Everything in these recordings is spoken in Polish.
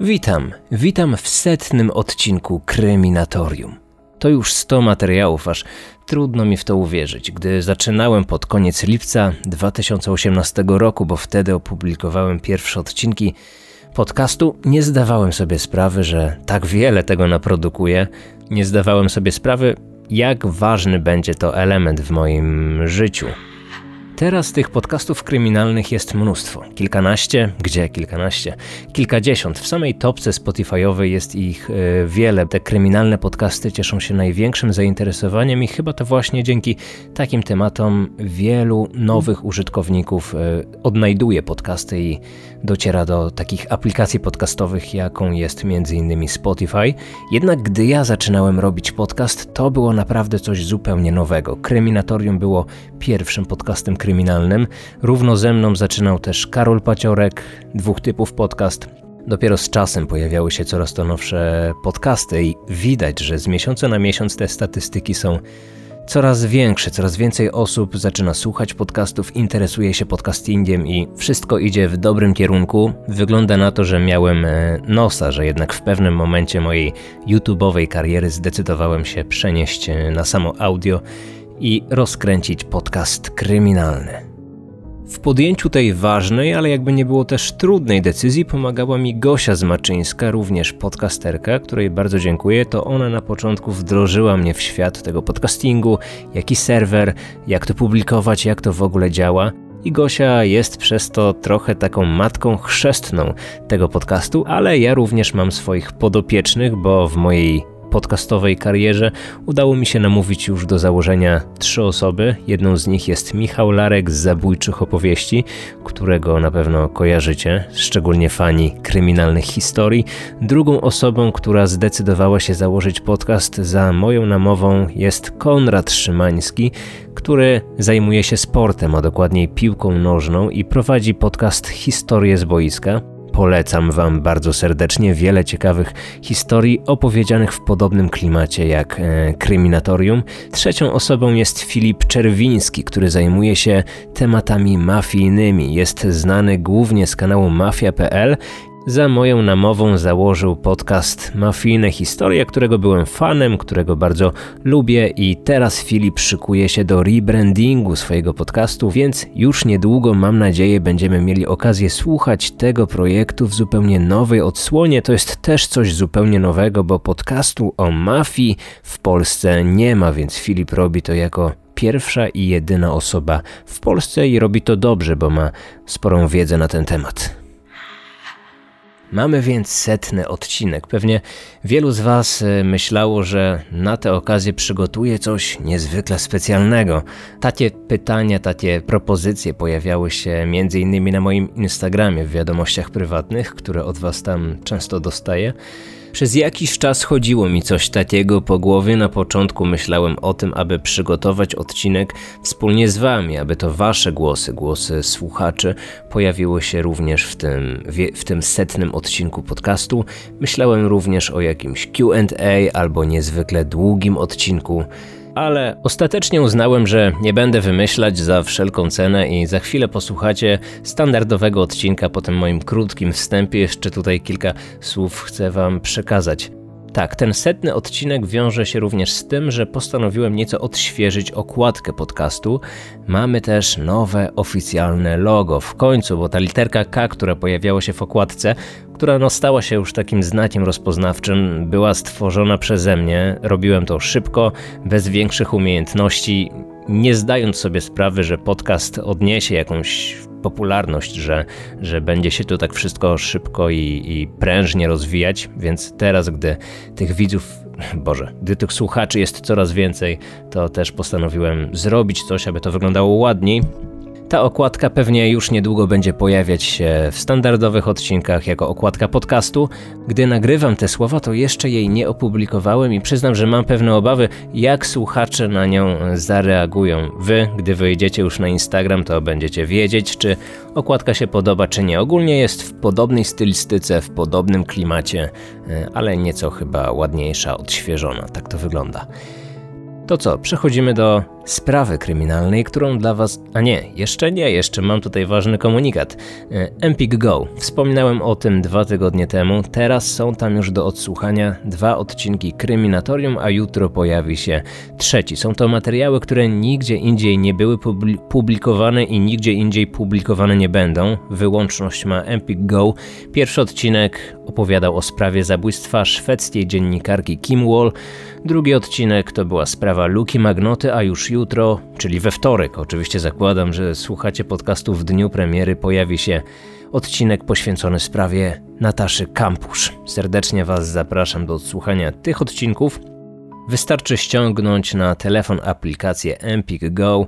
Witam, witam w setnym odcinku Kryminatorium. To już 100 materiałów, aż trudno mi w to uwierzyć. Gdy zaczynałem pod koniec lipca 2018 roku, bo wtedy opublikowałem pierwsze odcinki podcastu, nie zdawałem sobie sprawy, że tak wiele tego naprodukuję. Nie zdawałem sobie sprawy, jak ważny będzie to element w moim życiu. Teraz tych podcastów kryminalnych jest mnóstwo. Kilkanaście, gdzie kilkanaście? Kilkadziesiąt. W samej topce Spotify'owej jest ich y, wiele. Te kryminalne podcasty cieszą się największym zainteresowaniem i chyba to właśnie dzięki takim tematom wielu nowych użytkowników y, odnajduje podcasty i dociera do takich aplikacji podcastowych, jaką jest m.in. Spotify. Jednak gdy ja zaczynałem robić podcast, to było naprawdę coś zupełnie nowego. Kryminatorium było pierwszym podcastem kryminalnym. Równo ze mną zaczynał też Karol Paciorek, dwóch typów podcast. Dopiero z czasem pojawiały się coraz to nowsze podcasty i widać, że z miesiąca na miesiąc te statystyki są coraz większe, coraz więcej osób zaczyna słuchać podcastów, interesuje się podcastingiem i wszystko idzie w dobrym kierunku. Wygląda na to, że miałem e, nosa, że jednak w pewnym momencie mojej YouTube'owej kariery zdecydowałem się przenieść e, na samo audio i rozkręcić podcast kryminalny. W podjęciu tej ważnej, ale jakby nie było też trudnej decyzji pomagała mi Gosia Zmaczyńska, również podcasterka, której bardzo dziękuję. To ona na początku wdrożyła mnie w świat tego podcastingu, jaki serwer, jak to publikować, jak to w ogóle działa. I Gosia jest przez to trochę taką matką chrzestną tego podcastu, ale ja również mam swoich podopiecznych, bo w mojej podcastowej karierze udało mi się namówić już do założenia trzy osoby. Jedną z nich jest Michał Larek z Zabójczych Opowieści, którego na pewno kojarzycie, szczególnie fani kryminalnych historii. Drugą osobą, która zdecydowała się założyć podcast za moją namową jest Konrad Szymański, który zajmuje się sportem, a dokładniej piłką nożną i prowadzi podcast Historie z boiska. Polecam Wam bardzo serdecznie wiele ciekawych historii opowiedzianych w podobnym klimacie jak e, Kryminatorium. Trzecią osobą jest Filip Czerwiński, który zajmuje się tematami mafijnymi. Jest znany głównie z kanału mafia.pl za moją namową założył podcast Mafijne Historie, którego byłem fanem, którego bardzo lubię i teraz Filip szykuje się do rebrandingu swojego podcastu, więc już niedługo mam nadzieję będziemy mieli okazję słuchać tego projektu w zupełnie nowej odsłonie. To jest też coś zupełnie nowego, bo podcastu o mafii w Polsce nie ma, więc Filip robi to jako pierwsza i jedyna osoba w Polsce i robi to dobrze, bo ma sporą wiedzę na ten temat. Mamy więc setny odcinek. Pewnie wielu z Was e, myślało, że na tę okazję przygotuję coś niezwykle specjalnego. Takie pytania, takie propozycje pojawiały się m.in. na moim Instagramie w wiadomościach prywatnych, które od Was tam często dostaję. Przez jakiś czas chodziło mi coś takiego po głowie. Na początku myślałem o tym, aby przygotować odcinek wspólnie z Wami, aby to Wasze głosy, głosy słuchaczy pojawiły się również w tym, w tym setnym odcinku podcastu. Myślałem również o jakimś QA albo niezwykle długim odcinku ale ostatecznie uznałem, że nie będę wymyślać za wszelką cenę i za chwilę posłuchacie standardowego odcinka po tym moim krótkim wstępie. Jeszcze tutaj kilka słów chcę Wam przekazać. Tak, ten setny odcinek wiąże się również z tym, że postanowiłem nieco odświeżyć okładkę podcastu. Mamy też nowe oficjalne logo w końcu, bo ta literka K, która pojawiała się w okładce, która no stała się już takim znakiem rozpoznawczym, była stworzona przeze mnie. Robiłem to szybko, bez większych umiejętności, nie zdając sobie sprawy, że podcast odniesie jakąś popularność, że, że będzie się to tak wszystko szybko i, i prężnie rozwijać, więc teraz, gdy tych widzów Boże, gdy tych słuchaczy jest coraz więcej, to też postanowiłem zrobić coś, aby to wyglądało ładniej. Ta okładka pewnie już niedługo będzie pojawiać się w standardowych odcinkach jako okładka podcastu. Gdy nagrywam te słowa, to jeszcze jej nie opublikowałem i przyznam, że mam pewne obawy, jak słuchacze na nią zareagują. Wy, gdy wyjdziecie już na Instagram, to będziecie wiedzieć, czy okładka się podoba, czy nie. Ogólnie jest w podobnej stylistyce, w podobnym klimacie, e, ale nieco chyba ładniejsza, odświeżona. Tak to wygląda. To co, przechodzimy do sprawy kryminalnej, którą dla Was. A nie, jeszcze nie, jeszcze mam tutaj ważny komunikat. E, Empik Go. Wspominałem o tym dwa tygodnie temu. Teraz są tam już do odsłuchania dwa odcinki Kryminatorium, a jutro pojawi się trzeci. Są to materiały, które nigdzie indziej nie były publikowane i nigdzie indziej publikowane nie będą. Wyłączność ma Empik Go. Pierwszy odcinek opowiadał o sprawie zabójstwa szwedzkiej dziennikarki Kim Wall. Drugi odcinek to była sprawa Luki Magnoty, a już jutro, czyli we wtorek, oczywiście zakładam, że słuchacie podcastu w dniu premiery, pojawi się odcinek poświęcony sprawie Nataszy Kampusz. Serdecznie Was zapraszam do odsłuchania tych odcinków. Wystarczy ściągnąć na telefon aplikację Empik Go.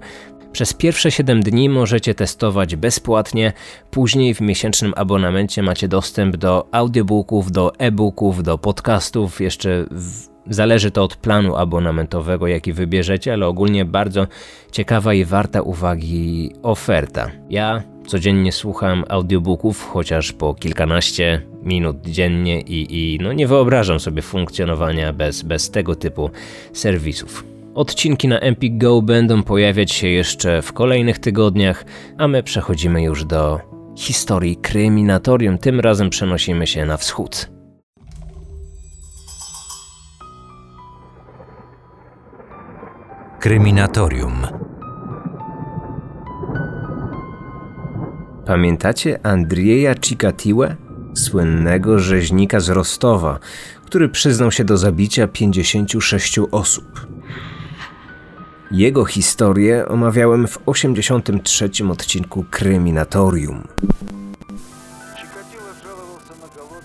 Przez pierwsze 7 dni możecie testować bezpłatnie, później w miesięcznym abonamencie macie dostęp do audiobooków, do e-booków, do podcastów, jeszcze w Zależy to od planu abonamentowego, jaki wybierzecie, ale ogólnie bardzo ciekawa i warta uwagi oferta. Ja codziennie słucham audiobooków, chociaż po kilkanaście minut dziennie i, i no nie wyobrażam sobie funkcjonowania bez, bez tego typu serwisów. Odcinki na Empik Go będą pojawiać się jeszcze w kolejnych tygodniach, a my przechodzimy już do historii kryminatorium. Tym razem przenosimy się na wschód. Kryminatorium. Pamiętacie Andrieja Cikatiłę? Słynnego rzeźnika z Rostowa, który przyznał się do zabicia 56 osób. Jego historię omawiałem w 83 odcinku Kryminatorium.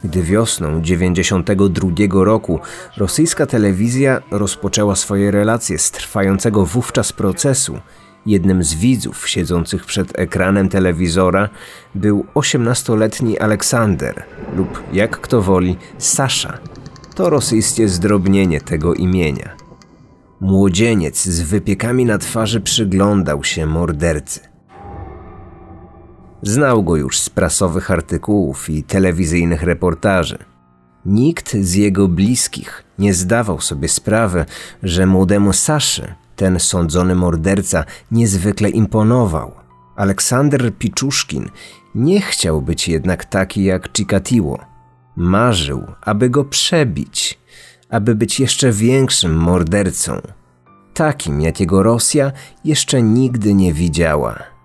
Gdy wiosną 92 roku rosyjska telewizja rozpoczęła swoje relacje z trwającego wówczas procesu, jednym z widzów siedzących przed ekranem telewizora był 18-letni Aleksander lub jak kto woli Sasza. To rosyjskie zdrobnienie tego imienia. Młodzieniec z wypiekami na twarzy przyglądał się mordercy. Znał go już z prasowych artykułów i telewizyjnych reportaży. Nikt z jego bliskich nie zdawał sobie sprawy, że młodemu Saszy ten sądzony morderca niezwykle imponował. Aleksander Piczuszkin nie chciał być jednak taki jak Chikatiło. Marzył, aby go przebić, aby być jeszcze większym mordercą. Takim, jakiego Rosja jeszcze nigdy nie widziała.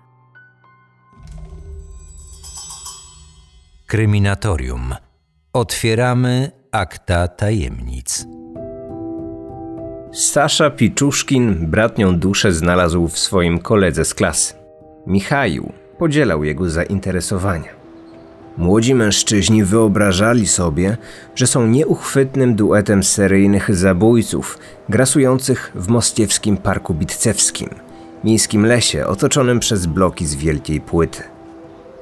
Kryminatorium. Otwieramy akta tajemnic. Sasza Piczuszkin bratnią duszę znalazł w swoim koledze z klasy. Michał podzielał jego zainteresowania. Młodzi mężczyźni wyobrażali sobie, że są nieuchwytnym duetem seryjnych zabójców grasujących w moskiewskim parku bitcewskim, miejskim lesie otoczonym przez bloki z wielkiej płyty.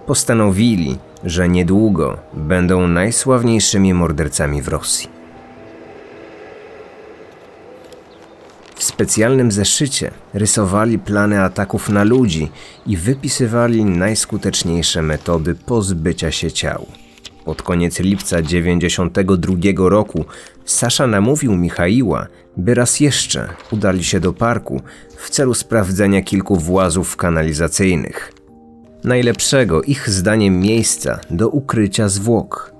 Postanowili, że niedługo będą najsławniejszymi mordercami w Rosji. W specjalnym zeszycie rysowali plany ataków na ludzi i wypisywali najskuteczniejsze metody pozbycia się ciał. Pod koniec lipca 92 roku Sasza namówił Michaiła, by raz jeszcze udali się do parku w celu sprawdzenia kilku włazów kanalizacyjnych – najlepszego ich zdaniem miejsca do ukrycia zwłok.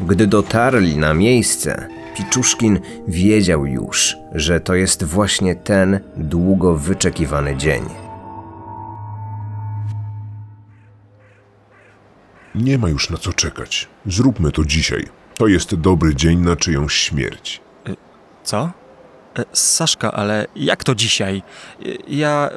Gdy dotarli na miejsce, Piczuszkin wiedział już, że to jest właśnie ten długo wyczekiwany dzień. Nie ma już na co czekać. Zróbmy to dzisiaj. To jest dobry dzień na czyjąś śmierć. Co? E, Saszka, ale jak to dzisiaj? Ja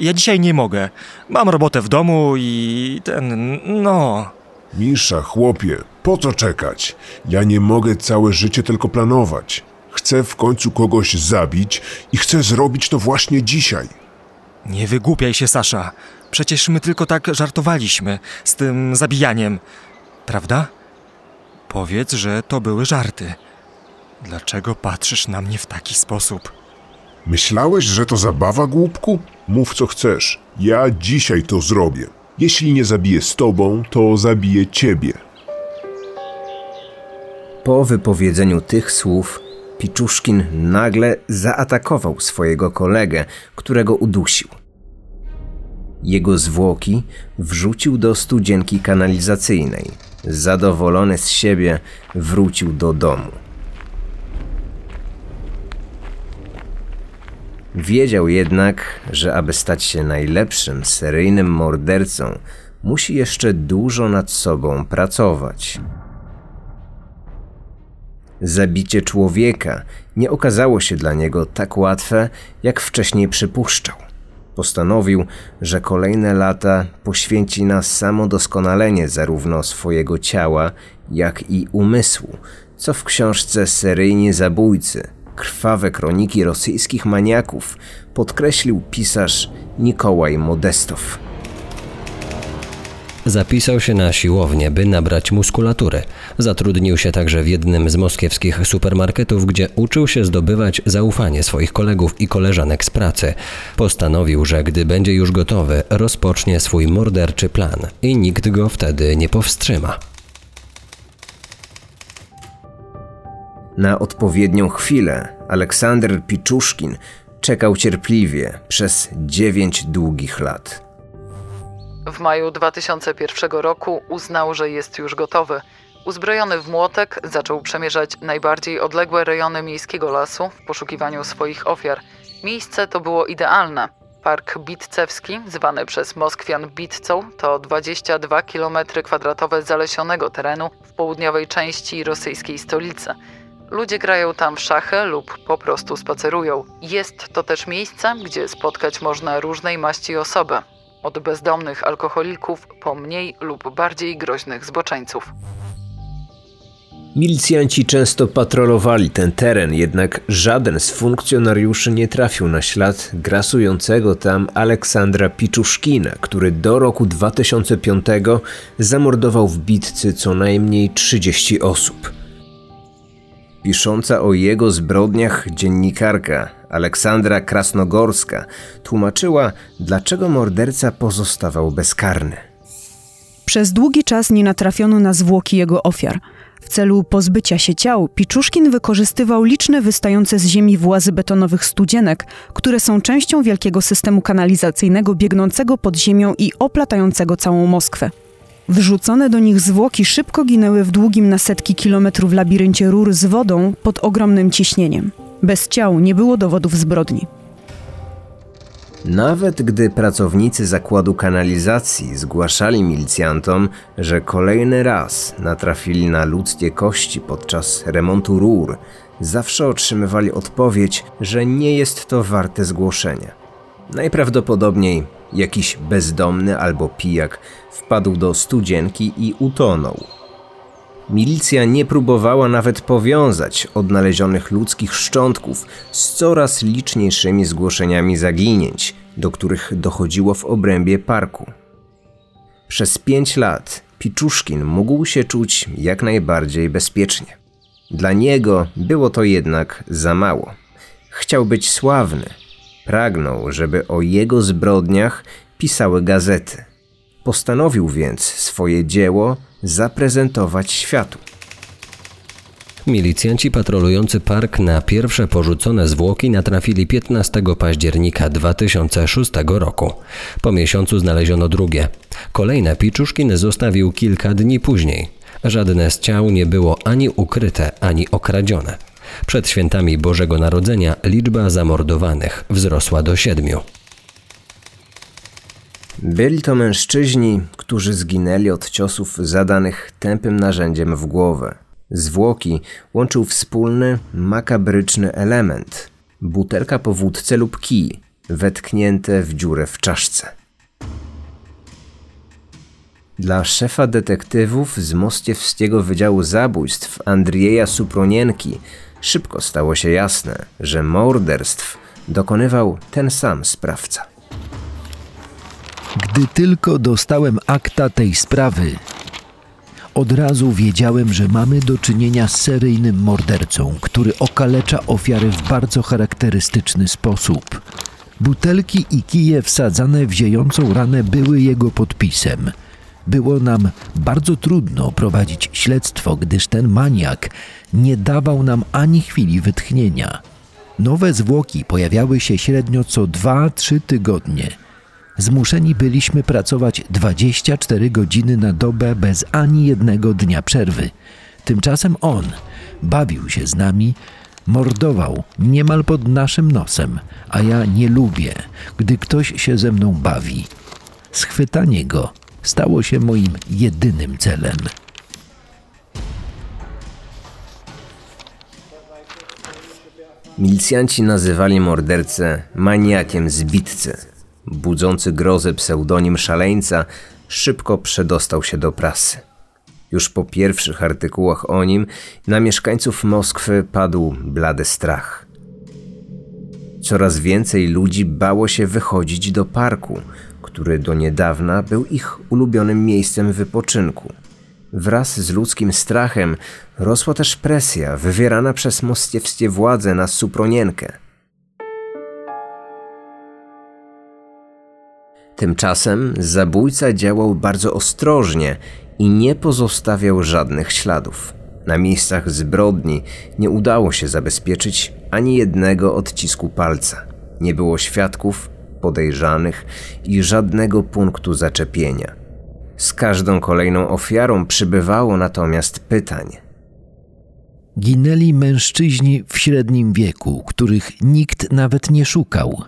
ja dzisiaj nie mogę. Mam robotę w domu i ten, no. Misza, chłopie, po co czekać? Ja nie mogę całe życie tylko planować. Chcę w końcu kogoś zabić i chcę zrobić to właśnie dzisiaj. Nie wygłupiaj się, Sasza. Przecież my tylko tak żartowaliśmy z tym zabijaniem. Prawda? Powiedz, że to były żarty. Dlaczego patrzysz na mnie w taki sposób? Myślałeś, że to zabawa, głupku? Mów co chcesz. Ja dzisiaj to zrobię. Jeśli nie zabiję z tobą, to zabiję ciebie. Po wypowiedzeniu tych słów, Piczuszkin nagle zaatakował swojego kolegę, którego udusił. Jego zwłoki wrzucił do studzienki kanalizacyjnej. Zadowolony z siebie wrócił do domu. Wiedział jednak, że aby stać się najlepszym seryjnym mordercą, musi jeszcze dużo nad sobą pracować. Zabicie człowieka nie okazało się dla niego tak łatwe, jak wcześniej przypuszczał. Postanowił, że kolejne lata poświęci na samodoskonalenie zarówno swojego ciała, jak i umysłu, co w książce Seryjni Zabójcy Krwawe kroniki rosyjskich maniaków podkreślił pisarz Nikołaj Modestow. Zapisał się na siłownię, by nabrać muskulatury. Zatrudnił się także w jednym z moskiewskich supermarketów, gdzie uczył się zdobywać zaufanie swoich kolegów i koleżanek z pracy. Postanowił, że gdy będzie już gotowy, rozpocznie swój morderczy plan i nikt go wtedy nie powstrzyma. Na odpowiednią chwilę Aleksander Piczuszkin czekał cierpliwie przez dziewięć długich lat. W maju 2001 roku uznał, że jest już gotowy. Uzbrojony w młotek zaczął przemierzać najbardziej odległe rejony miejskiego lasu w poszukiwaniu swoich ofiar. Miejsce to było idealne. Park Bitcewski, zwany przez Moskwian Bitcą, to 22 km2 zalesionego terenu w południowej części rosyjskiej stolicy. Ludzie grają tam w szachy lub po prostu spacerują. Jest to też miejsce, gdzie spotkać można różnej maści osoby, od bezdomnych alkoholików po mniej lub bardziej groźnych zboczeńców. Milicjanci często patrolowali ten teren, jednak żaden z funkcjonariuszy nie trafił na ślad grasującego tam Aleksandra Piczuszkina, który do roku 2005 zamordował w bitcy co najmniej 30 osób. Pisząca o jego zbrodniach dziennikarka Aleksandra Krasnogorska tłumaczyła, dlaczego morderca pozostawał bezkarny. Przez długi czas nie natrafiono na zwłoki jego ofiar. W celu pozbycia się ciał, Piczuszkin wykorzystywał liczne wystające z ziemi włazy betonowych studzienek, które są częścią wielkiego systemu kanalizacyjnego biegnącego pod ziemią i oplatającego całą Moskwę. Wrzucone do nich zwłoki szybko ginęły w długim na setki kilometrów labiryncie rur z wodą pod ogromnym ciśnieniem. Bez ciał nie było dowodów zbrodni. Nawet gdy pracownicy zakładu kanalizacji zgłaszali milicjantom, że kolejny raz natrafili na ludzkie kości podczas remontu rur, zawsze otrzymywali odpowiedź, że nie jest to warte zgłoszenia. Najprawdopodobniej jakiś bezdomny albo pijak wpadł do studzienki i utonął. Milicja nie próbowała nawet powiązać odnalezionych ludzkich szczątków z coraz liczniejszymi zgłoszeniami zaginięć, do których dochodziło w obrębie parku. Przez pięć lat Piczuszkin mógł się czuć jak najbardziej bezpiecznie. Dla niego było to jednak za mało. Chciał być sławny, Pragnął, żeby o jego zbrodniach pisały gazety. Postanowił więc swoje dzieło zaprezentować światu. Milicjanci patrolujący park na pierwsze porzucone zwłoki natrafili 15 października 2006 roku. Po miesiącu znaleziono drugie. Kolejne Piczuszkin zostawił kilka dni później. Żadne z ciał nie było ani ukryte, ani okradzione. Przed świętami Bożego Narodzenia liczba zamordowanych wzrosła do siedmiu. Byli to mężczyźni, którzy zginęli od ciosów zadanych tępym narzędziem w głowę. Zwłoki łączył wspólny, makabryczny element butelka po wódce lub kij, wetknięte w dziurę w czaszce. Dla szefa detektywów z Mostiewskiego Wydziału Zabójstw Andrieja Supronienki Szybko stało się jasne, że morderstw dokonywał ten sam sprawca. Gdy tylko dostałem akta tej sprawy, od razu wiedziałem, że mamy do czynienia z seryjnym mordercą, który okalecza ofiary w bardzo charakterystyczny sposób. Butelki i kije wsadzane w ziejącą ranę były jego podpisem. Było nam bardzo trudno prowadzić śledztwo, gdyż ten maniak nie dawał nam ani chwili wytchnienia. Nowe zwłoki pojawiały się średnio co 2-3 tygodnie. Zmuszeni byliśmy pracować 24 godziny na dobę bez ani jednego dnia przerwy. Tymczasem on bawił się z nami, mordował niemal pod naszym nosem, a ja nie lubię, gdy ktoś się ze mną bawi. Schwytanie go stało się moim jedynym celem. Milicjanci nazywali mordercę maniakiem z bitcy. Budzący grozę pseudonim szaleńca szybko przedostał się do prasy. Już po pierwszych artykułach o nim na mieszkańców Moskwy padł blady strach. Coraz więcej ludzi bało się wychodzić do parku, który do niedawna był ich ulubionym miejscem wypoczynku. Wraz z ludzkim strachem rosła też presja wywierana przez moskiewskie władze na Supronienkę. Tymczasem zabójca działał bardzo ostrożnie i nie pozostawiał żadnych śladów. Na miejscach zbrodni nie udało się zabezpieczyć ani jednego odcisku palca. Nie było świadków, podejrzanych i żadnego punktu zaczepienia. Z każdą kolejną ofiarą przybywało natomiast pytań. Ginęli mężczyźni w średnim wieku, których nikt nawet nie szukał.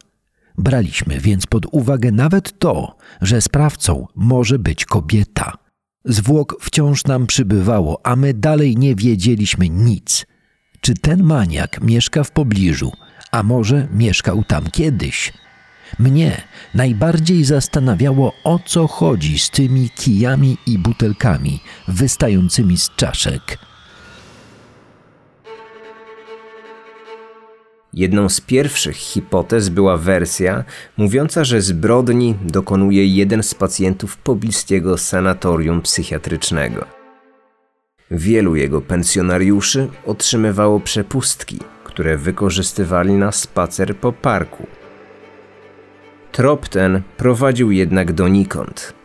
Braliśmy więc pod uwagę nawet to, że sprawcą może być kobieta. Zwłok wciąż nam przybywało, a my dalej nie wiedzieliśmy nic. Czy ten maniak mieszka w pobliżu, a może mieszkał tam kiedyś? Mnie najbardziej zastanawiało, o co chodzi z tymi kijami i butelkami wystającymi z czaszek. Jedną z pierwszych hipotez była wersja mówiąca, że zbrodni dokonuje jeden z pacjentów pobliskiego sanatorium psychiatrycznego. Wielu jego pensjonariuszy otrzymywało przepustki, które wykorzystywali na spacer po parku. Trop ten prowadził jednak donikąd.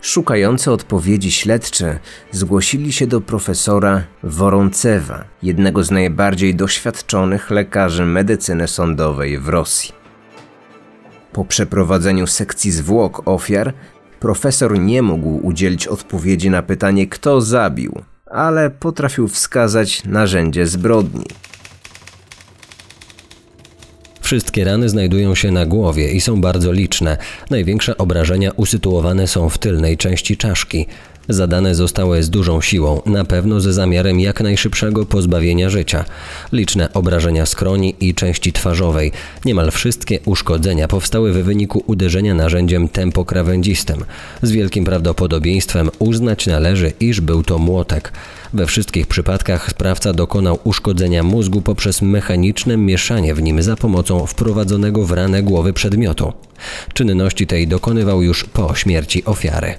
Szukający odpowiedzi śledczy zgłosili się do profesora Woroncewa, jednego z najbardziej doświadczonych lekarzy medycyny sądowej w Rosji. Po przeprowadzeniu sekcji zwłok ofiar, profesor nie mógł udzielić odpowiedzi na pytanie, kto zabił, ale potrafił wskazać narzędzie zbrodni. Wszystkie rany znajdują się na głowie i są bardzo liczne. Największe obrażenia usytuowane są w tylnej części czaszki. Zadane zostały z dużą siłą, na pewno ze zamiarem jak najszybszego pozbawienia życia. Liczne obrażenia skroni i części twarzowej. Niemal wszystkie uszkodzenia powstały w wyniku uderzenia narzędziem tempokrawędzistym. Z wielkim prawdopodobieństwem uznać należy, iż był to młotek. We wszystkich przypadkach sprawca dokonał uszkodzenia mózgu poprzez mechaniczne mieszanie w nim za pomocą wprowadzonego w ranę głowy przedmiotu. Czynności tej dokonywał już po śmierci ofiary.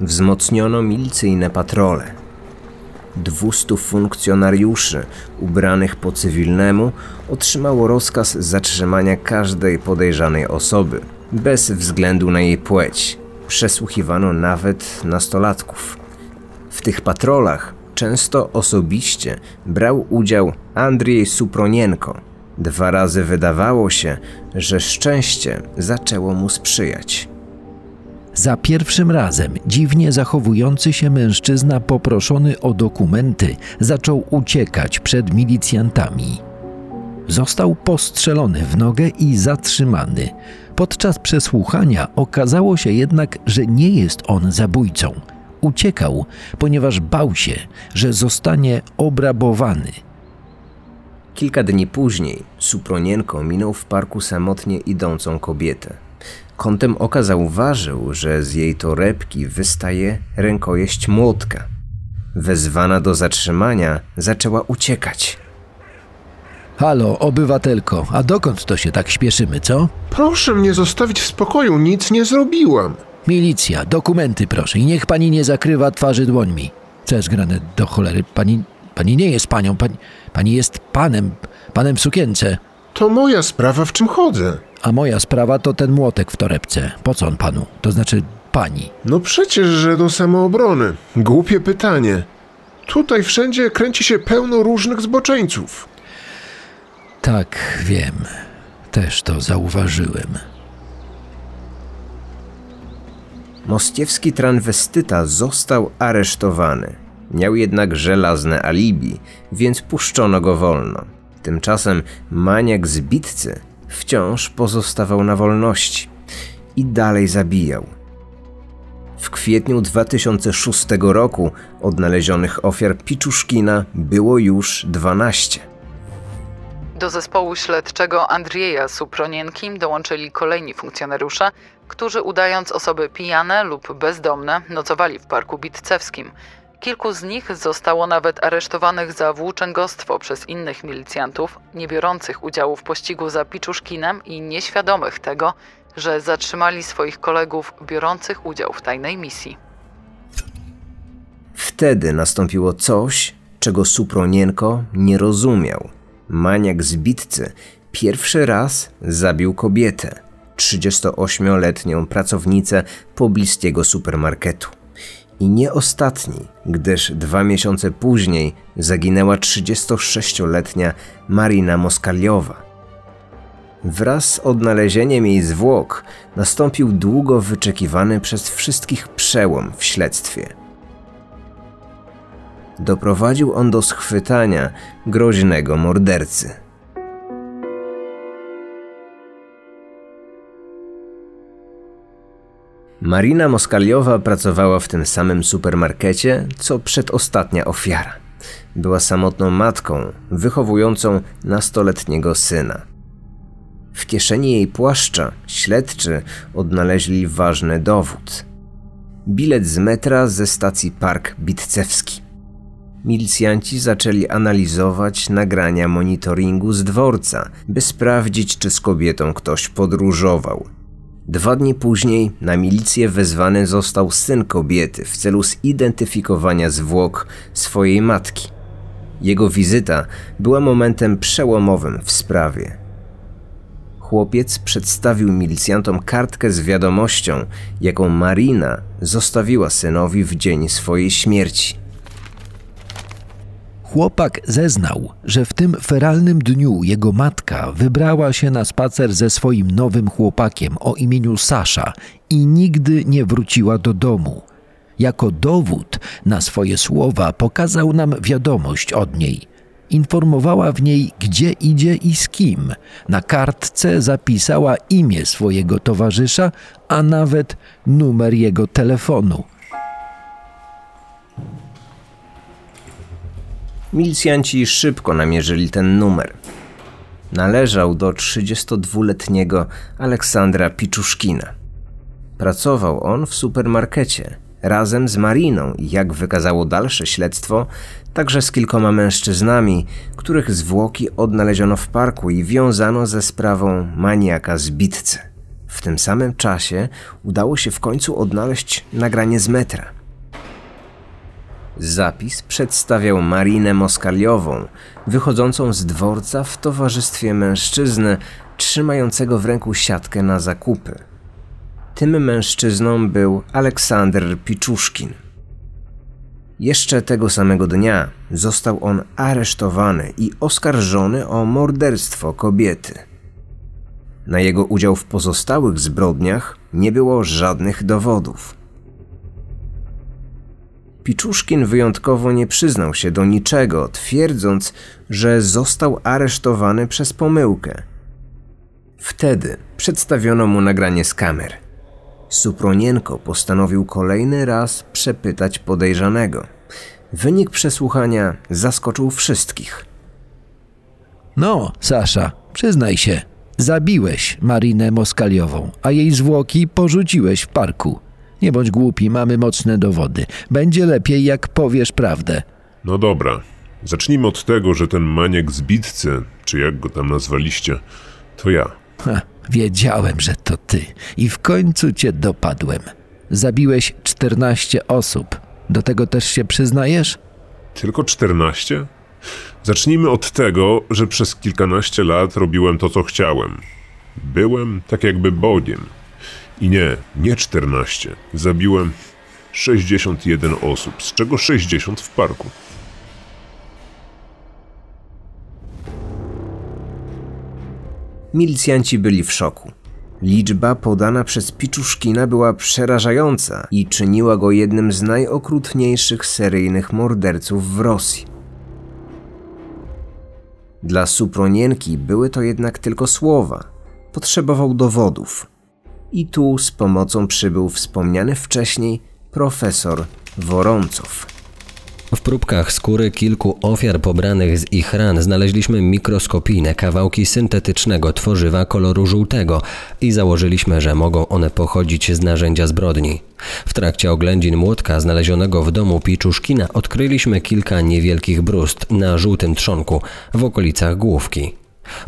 Wzmocniono milicyjne patrole. 200 funkcjonariuszy ubranych po cywilnemu otrzymało rozkaz zatrzymania każdej podejrzanej osoby, bez względu na jej płeć. Przesłuchiwano nawet nastolatków. W tych patrolach często osobiście brał udział Andrzej Supronienko. Dwa razy wydawało się, że szczęście zaczęło mu sprzyjać. Za pierwszym razem dziwnie zachowujący się mężczyzna poproszony o dokumenty zaczął uciekać przed milicjantami. Został postrzelony w nogę i zatrzymany. Podczas przesłuchania okazało się jednak, że nie jest on zabójcą. Uciekał, ponieważ bał się, że zostanie obrabowany. Kilka dni później Supronienko minął w parku samotnie idącą kobietę. Kątem oka zauważył, że z jej torebki wystaje rękojeść młotka. Wezwana do zatrzymania, zaczęła uciekać. Halo, obywatelko, a dokąd to się tak śpieszymy, co? Proszę mnie zostawić w spokoju, nic nie zrobiłam. Milicja, dokumenty proszę i niech pani nie zakrywa twarzy dłońmi. Co jest grane do cholery? Pani, Pani nie jest panią, pani, pani jest panem, panem w sukience. To moja sprawa, w czym chodzę. A moja sprawa to ten młotek w torebce. Po co on panu? To znaczy pani. No przecież, że do samoobrony. Głupie pytanie. Tutaj wszędzie kręci się pełno różnych zboczeńców. Tak, wiem. Też to zauważyłem. Moskiewski transwestyta został aresztowany. Miał jednak żelazne alibi, więc puszczono go wolno. Tymczasem maniak z bitcy wciąż pozostawał na wolności i dalej zabijał. W kwietniu 2006 roku odnalezionych ofiar Piczuszkina było już 12. Do zespołu śledczego Andrieja Supronienki dołączyli kolejni funkcjonariusze, którzy udając osoby pijane lub bezdomne nocowali w parku Bitcewskim. Kilku z nich zostało nawet aresztowanych za włóczęgostwo przez innych milicjantów, nie biorących udziału w pościgu za Piczuszkinem i nieświadomych tego, że zatrzymali swoich kolegów biorących udział w tajnej misji. Wtedy nastąpiło coś, czego Supronienko nie rozumiał. Maniak z bitcy pierwszy raz zabił kobietę, 38-letnią pracownicę pobliskiego supermarketu. I nie ostatni, gdyż dwa miesiące później zaginęła 36-letnia Marina Moskaliowa. Wraz z odnalezieniem jej zwłok nastąpił długo wyczekiwany przez wszystkich przełom w śledztwie. Doprowadził on do schwytania groźnego mordercy. Marina Moskaliowa pracowała w tym samym supermarkecie, co przedostatnia ofiara. Była samotną matką, wychowującą nastoletniego syna. W kieszeni jej płaszcza śledczy odnaleźli ważny dowód. Bilet z metra ze stacji Park Bitcewski. Milicjanci zaczęli analizować nagrania monitoringu z dworca, by sprawdzić, czy z kobietą ktoś podróżował. Dwa dni później na milicję wezwany został syn kobiety w celu zidentyfikowania zwłok swojej matki. Jego wizyta była momentem przełomowym w sprawie. Chłopiec przedstawił milicjantom kartkę z wiadomością, jaką Marina zostawiła synowi w dzień swojej śmierci. Chłopak zeznał, że w tym feralnym dniu jego matka wybrała się na spacer ze swoim nowym chłopakiem o imieniu Sasza i nigdy nie wróciła do domu. Jako dowód na swoje słowa pokazał nam wiadomość od niej. Informowała w niej, gdzie idzie i z kim. Na kartce zapisała imię swojego towarzysza, a nawet numer jego telefonu. Milicjanci szybko namierzyli ten numer. Należał do 32-letniego Aleksandra Piczuszkina. Pracował on w supermarkecie razem z Mariną i jak wykazało dalsze śledztwo, także z kilkoma mężczyznami, których zwłoki odnaleziono w parku i wiązano ze sprawą maniaka z bitcy. W tym samym czasie udało się w końcu odnaleźć nagranie z metra. Zapis przedstawiał Marinę Moskaliową, wychodzącą z dworca w towarzystwie mężczyzny trzymającego w ręku siatkę na zakupy. Tym mężczyzną był Aleksander Piczuszkin. Jeszcze tego samego dnia został on aresztowany i oskarżony o morderstwo kobiety. Na jego udział w pozostałych zbrodniach nie było żadnych dowodów. Piczuszkin wyjątkowo nie przyznał się do niczego, twierdząc, że został aresztowany przez pomyłkę. Wtedy przedstawiono mu nagranie z kamer. Supronienko postanowił kolejny raz przepytać podejrzanego. Wynik przesłuchania zaskoczył wszystkich. No, Sasza, przyznaj się, zabiłeś Marinę Moskaliową, a jej zwłoki porzuciłeś w parku. Nie bądź głupi, mamy mocne dowody. Będzie lepiej, jak powiesz prawdę. No dobra. Zacznijmy od tego, że ten maniak z bitcy, czy jak go tam nazwaliście, to ja. Ha, wiedziałem, że to ty. I w końcu cię dopadłem. Zabiłeś 14 osób. Do tego też się przyznajesz? Tylko 14? Zacznijmy od tego, że przez kilkanaście lat robiłem to, co chciałem. Byłem tak jakby Bogiem. I nie, nie 14. Zabiłem 61 osób, z czego 60 w parku. Milicjanci byli w szoku. Liczba podana przez Piczuszkina była przerażająca i czyniła go jednym z najokrutniejszych seryjnych morderców w Rosji. Dla Supronienki były to jednak tylko słowa. Potrzebował dowodów. I tu z pomocą przybył wspomniany wcześniej profesor Woroncow. W próbkach skóry kilku ofiar pobranych z ich ran znaleźliśmy mikroskopijne kawałki syntetycznego tworzywa koloru żółtego i założyliśmy, że mogą one pochodzić z narzędzia zbrodni. W trakcie oględzin młotka znalezionego w domu Piczuszkina odkryliśmy kilka niewielkich brust na żółtym trzonku w okolicach główki.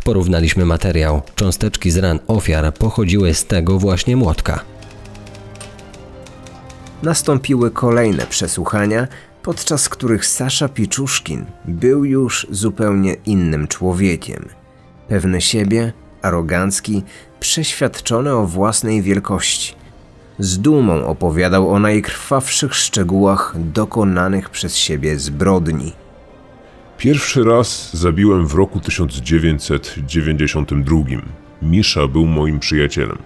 Porównaliśmy materiał. Cząsteczki z ran ofiar pochodziły z tego właśnie młotka. Nastąpiły kolejne przesłuchania, podczas których Sasza Piczuszkin był już zupełnie innym człowiekiem. Pewny siebie, arogancki, przeświadczony o własnej wielkości. Z dumą opowiadał o najkrwawszych szczegółach dokonanych przez siebie zbrodni. Pierwszy raz zabiłem w roku 1992. Misza był moim przyjacielem.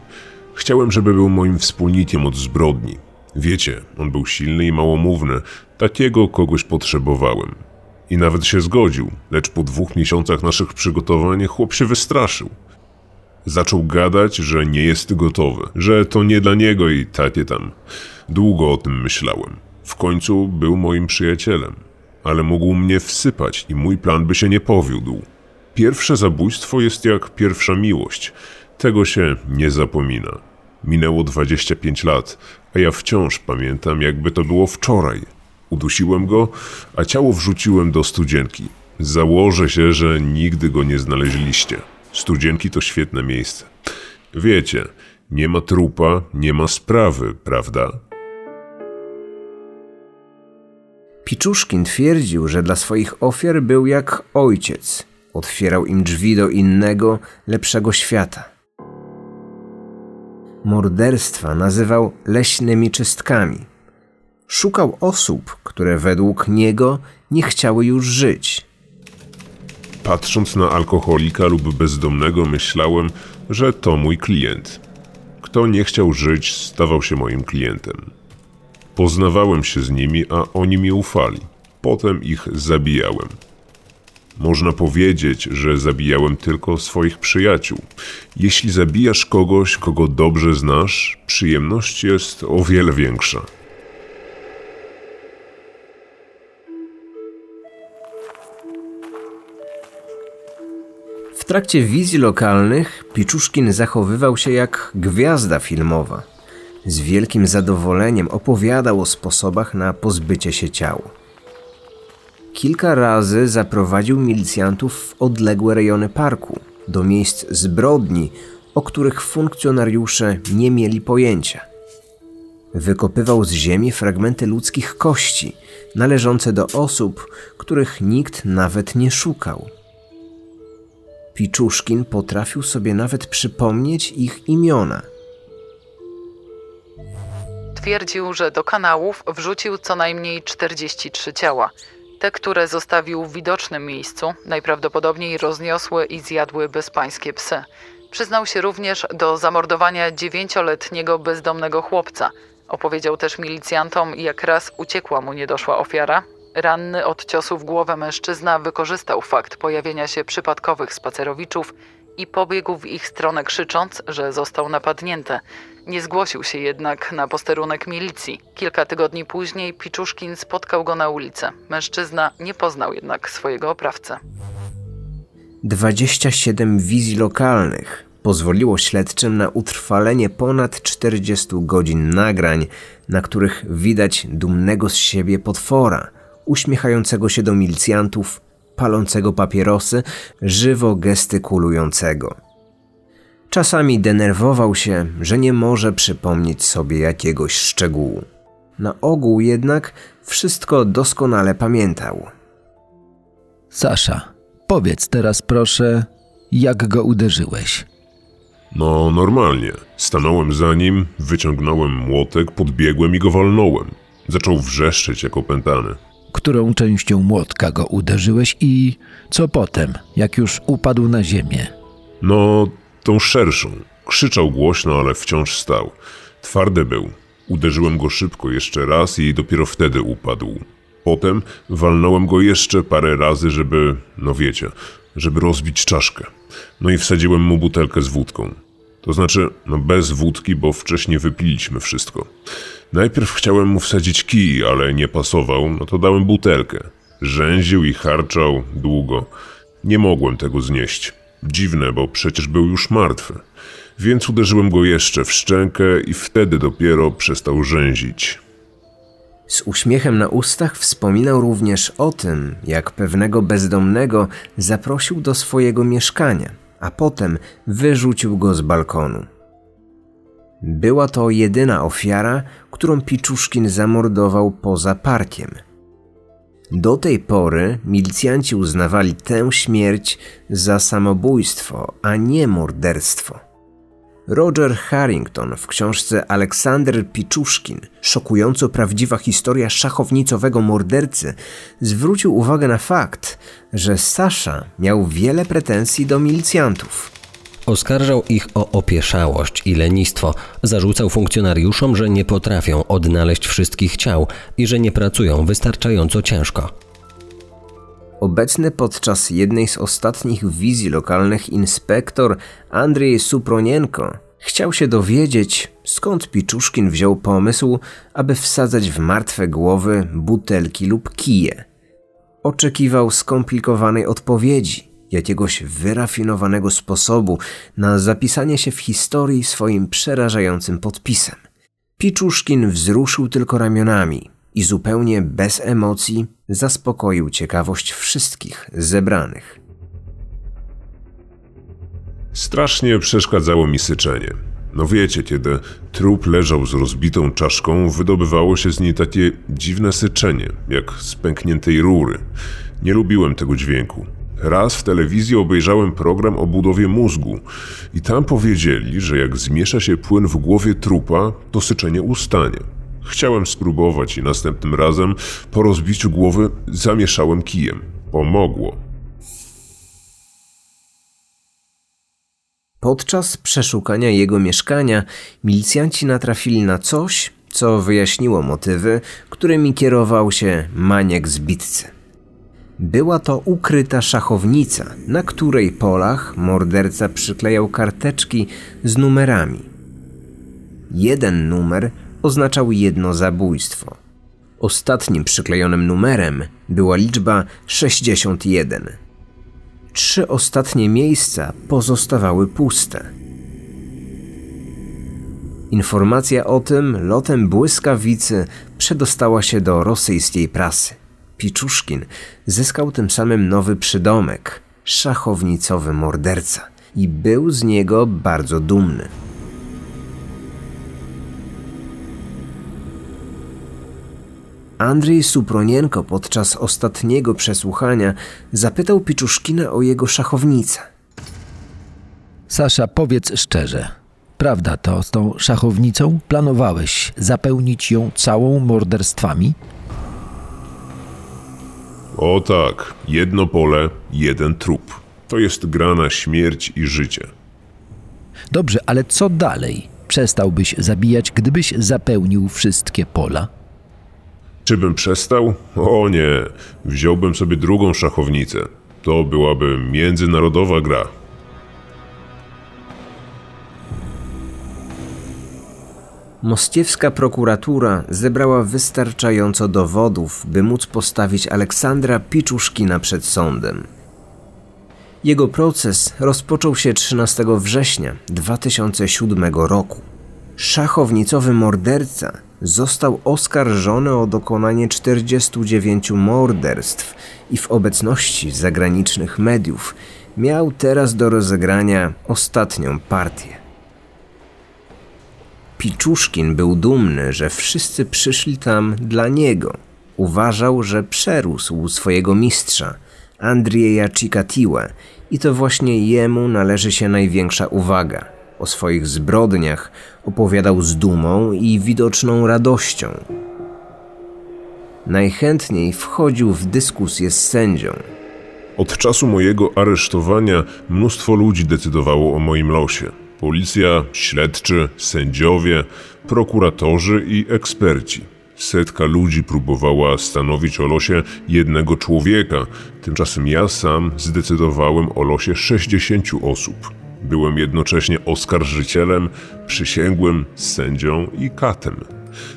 Chciałem, żeby był moim wspólnikiem od zbrodni. Wiecie, on był silny i małomówny. Takiego kogoś potrzebowałem. I nawet się zgodził, lecz po dwóch miesiącach naszych przygotowań chłop się wystraszył. Zaczął gadać, że nie jest gotowy, że to nie dla niego i takie tam. Długo o tym myślałem. W końcu był moim przyjacielem, ale mógł mnie wsypać i mój plan by się nie powiódł. Pierwsze zabójstwo jest jak pierwsza miłość. Tego się nie zapomina. Minęło 25 lat, a ja wciąż pamiętam, jakby to było wczoraj. Udusiłem go, a ciało wrzuciłem do studzienki. Założę się, że nigdy go nie znaleźliście. Studzienki to świetne miejsce. Wiecie, nie ma trupa, nie ma sprawy, prawda? Piczuszkin twierdził, że dla swoich ofiar był jak ojciec. Otwierał im drzwi do innego, lepszego świata. Morderstwa nazywał leśnymi czystkami. Szukał osób, które według niego nie chciały już żyć. Patrząc na alkoholika lub bezdomnego, myślałem, że to mój klient. Kto nie chciał żyć, stawał się moim klientem. Poznawałem się z nimi, a oni mi ufali. Potem ich zabijałem. Można powiedzieć, że zabijałem tylko swoich przyjaciół. Jeśli zabijasz kogoś, kogo dobrze znasz, przyjemność jest o wiele większa. W trakcie wizji lokalnych Piczuszkin zachowywał się jak gwiazda filmowa. Z wielkim zadowoleniem opowiadał o sposobach na pozbycie się ciał. Kilka razy zaprowadził milicjantów w odległe rejony parku, do miejsc zbrodni, o których funkcjonariusze nie mieli pojęcia. Wykopywał z ziemi fragmenty ludzkich kości, należące do osób, których nikt nawet nie szukał. Piczuszkin potrafił sobie nawet przypomnieć ich imiona. Twierdził, że do kanałów wrzucił co najmniej 43 ciała. Te, które zostawił w widocznym miejscu, najprawdopodobniej rozniosły i zjadły bezpańskie psy. Przyznał się również do zamordowania dziewięcioletniego bezdomnego chłopca. Opowiedział też milicjantom, jak raz uciekła mu niedoszła ofiara. Ranny od ciosu w głowę mężczyzna wykorzystał fakt pojawienia się przypadkowych spacerowiczów i pobiegł w ich stronę krzycząc, że został napadnięty. Nie zgłosił się jednak na posterunek milicji. Kilka tygodni później Piczuszkin spotkał go na ulicy. Mężczyzna nie poznał jednak swojego oprawcę. 27 wizji lokalnych pozwoliło śledczym na utrwalenie ponad 40 godzin nagrań, na których widać dumnego z siebie potwora, uśmiechającego się do milicjantów, palącego papierosy, żywo gestykulującego. Czasami denerwował się, że nie może przypomnieć sobie jakiegoś szczegółu. Na ogół jednak wszystko doskonale pamiętał. Sasza, powiedz teraz proszę, jak go uderzyłeś? No, normalnie. Stanąłem za nim, wyciągnąłem młotek, podbiegłem i go walnąłem. Zaczął wrzeszczeć jak opętany. Którą częścią młotka go uderzyłeś i co potem, jak już upadł na ziemię? No, tą szerszą. Krzyczał głośno, ale wciąż stał. Twardy był. Uderzyłem go szybko jeszcze raz i dopiero wtedy upadł. Potem walnąłem go jeszcze parę razy, żeby, no wiecie, żeby rozbić czaszkę. No i wsadziłem mu butelkę z wódką. To znaczy, no bez wódki, bo wcześniej wypiliśmy wszystko. Najpierw chciałem mu wsadzić kij, ale nie pasował, no to dałem butelkę. Rzęził i harczał długo. Nie mogłem tego znieść. Dziwne, bo przecież był już martwy. Więc uderzyłem go jeszcze w szczękę i wtedy dopiero przestał rzęzić. Z uśmiechem na ustach wspominał również o tym, jak pewnego bezdomnego zaprosił do swojego mieszkania, a potem wyrzucił go z balkonu. Była to jedyna ofiara, którą Piczuszkin zamordował poza parkiem. Do tej pory milicjanci uznawali tę śmierć za samobójstwo, a nie morderstwo. Roger Harrington w książce Aleksander Piczuszkin, szokująco prawdziwa historia szachownicowego mordercy, zwrócił uwagę na fakt, że Sasza miał wiele pretensji do milicjantów. Oskarżał ich o opieszałość i lenistwo. Zarzucał funkcjonariuszom, że nie potrafią odnaleźć wszystkich ciał i że nie pracują wystarczająco ciężko. Obecny podczas jednej z ostatnich wizji lokalnych inspektor Andrzej Supronienko chciał się dowiedzieć, skąd Piczuszkin wziął pomysł, aby wsadzać w martwe głowy butelki lub kije. Oczekiwał skomplikowanej odpowiedzi, jakiegoś wyrafinowanego sposobu na zapisanie się w historii swoim przerażającym podpisem. Piczuszkin wzruszył tylko ramionami i zupełnie bez emocji zaspokoił ciekawość wszystkich zebranych. Strasznie przeszkadzało mi syczenie. No wiecie, kiedy trup leżał z rozbitą czaszką, wydobywało się z niej takie dziwne syczenie, jak z pękniętej rury. Nie lubiłem tego dźwięku. Raz w telewizji obejrzałem program o budowie mózgu i tam powiedzieli, że jak zmiesza się płyn w głowie trupa, to syczenie ustanie. Chciałem spróbować i następnym razem po rozbiciu głowy zamieszałem kijem. Pomogło. Podczas przeszukania jego mieszkania milicjanci natrafili na coś, co wyjaśniło motywy, którymi kierował się maniek zbitcy. Była to ukryta szachownica, na której polach morderca przyklejał karteczki z numerami. Jeden numer oznaczał jedno zabójstwo. Ostatnim przyklejonym numerem była liczba 61. Trzy ostatnie miejsca pozostawały puste. Informacja o tym lotem błyskawicy przedostała się do rosyjskiej prasy. Piczuszkin zyskał tym samym nowy przydomek szachownicowy morderca i był z niego bardzo dumny. Andrzej Supronienko podczas ostatniego przesłuchania zapytał Piczuszkina o jego szachownicę. Sasza, powiedz szczerze. Prawda to z tą szachownicą? Planowałeś zapełnić ją całą morderstwami? O tak, jedno pole, jeden trup. To jest gra na śmierć i życie. Dobrze, ale co dalej? Przestałbyś zabijać, gdybyś zapełnił wszystkie pola? Czy bym przestał? O nie, wziąłbym sobie drugą szachownicę. To byłaby międzynarodowa gra. Moskiewska prokuratura zebrała wystarczająco dowodów, by móc postawić Aleksandra Piczuszkina przed sądem. Jego proces rozpoczął się 13 września 2007 roku. Szachownicowy morderca został oskarżony o dokonanie 49 morderstw i w obecności zagranicznych mediów miał teraz do rozegrania ostatnią partię. Piczuszkin był dumny, że wszyscy przyszli tam dla niego. Uważał, że przerósł swojego mistrza, Andrieja Cikatiłę, i to właśnie jemu należy się największa uwaga. O swoich zbrodniach opowiadał z dumą i widoczną radością. Najchętniej wchodził w dyskusję z sędzią. Od czasu mojego aresztowania mnóstwo ludzi decydowało o moim losie. Policja, śledczy, sędziowie, prokuratorzy i eksperci. Setka ludzi próbowała stanowić o losie jednego człowieka, tymczasem ja sam zdecydowałem o losie 60 osób. Byłem jednocześnie oskarżycielem, przysięgłym, sędzią i katem.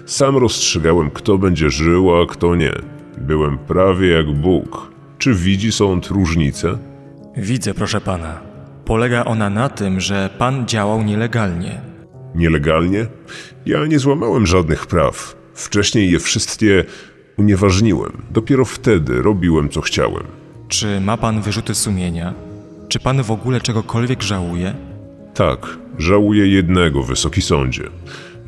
Sam rozstrzygałem, kto będzie żył, a kto nie. Byłem prawie jak Bóg. Czy widzi sąd różnicę? Widzę, proszę pana. Polega ona na tym, że pan działał nielegalnie. Nielegalnie? Ja nie złamałem żadnych praw. Wcześniej je wszystkie unieważniłem. Dopiero wtedy robiłem, co chciałem. Czy ma pan wyrzuty sumienia? Czy pan w ogóle czegokolwiek żałuje? Tak, żałuję jednego, wysoki sądzie.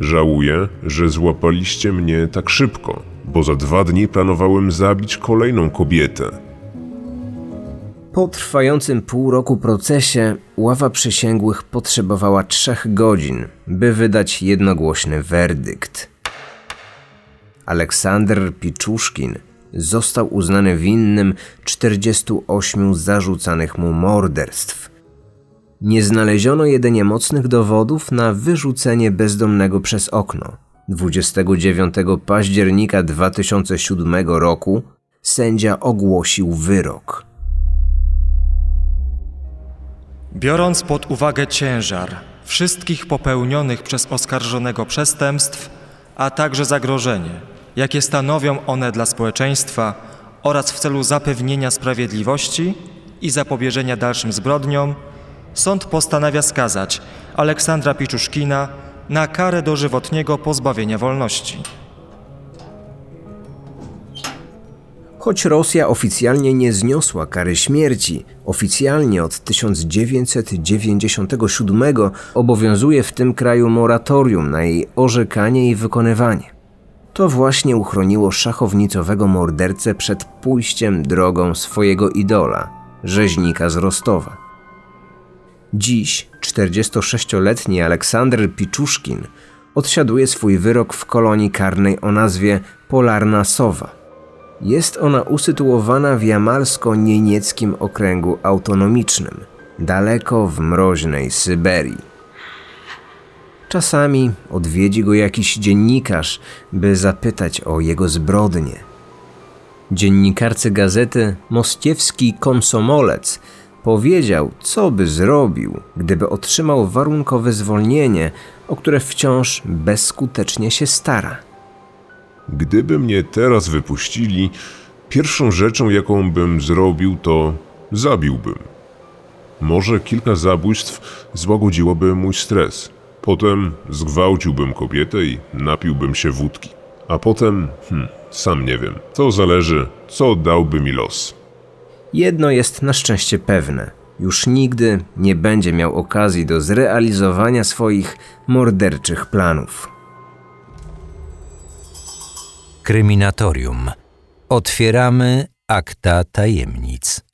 Żałuję, że złapaliście mnie tak szybko, bo za dwa dni planowałem zabić kolejną kobietę. Po trwającym pół roku procesie ława przysięgłych potrzebowała trzech godzin, by wydać jednogłośny werdykt. Aleksander Piczuszkin został uznany winnym 48 zarzucanych mu morderstw. Nie znaleziono jedynie mocnych dowodów na wyrzucenie bezdomnego przez okno. 29 października 2007 roku sędzia ogłosił wyrok. Biorąc pod uwagę ciężar wszystkich popełnionych przez oskarżonego przestępstw, a także zagrożenie, jakie stanowią one dla społeczeństwa oraz w celu zapewnienia sprawiedliwości i zapobieżenia dalszym zbrodniom, sąd postanawia skazać Aleksandra Piczuszkina na karę dożywotniego pozbawienia wolności. Choć Rosja oficjalnie nie zniosła kary śmierci, oficjalnie od 1997 obowiązuje w tym kraju moratorium na jej orzekanie i wykonywanie. To właśnie uchroniło szachownicowego mordercę przed pójściem drogą swojego idola, rzeźnika z Rostowa. Dziś 46-letni Aleksander Piczuszkin odsiaduje swój wyrok w kolonii karnej o nazwie Polarna Sowa. Jest ona usytuowana w jamalsko-nienieckim okręgu autonomicznym, daleko w mroźnej Syberii. Czasami odwiedzi go jakiś dziennikarz, by zapytać o jego zbrodnie. Dziennikarce gazety Moskiewski Komsomolec powiedział, co by zrobił, gdyby otrzymał warunkowe zwolnienie, o które wciąż bezskutecznie się stara. Gdyby mnie teraz wypuścili, pierwszą rzeczą, jaką bym zrobił, to zabiłbym. Może kilka zabójstw złagodziłoby mój stres. Potem zgwałciłbym kobietę i napiłbym się wódki. A potem, hmm, sam nie wiem. To zależy, co dałby mi los. Jedno jest na szczęście pewne. Już nigdy nie będzie miał okazji do zrealizowania swoich morderczych planów. Kryminatorium. Otwieramy akta tajemnic.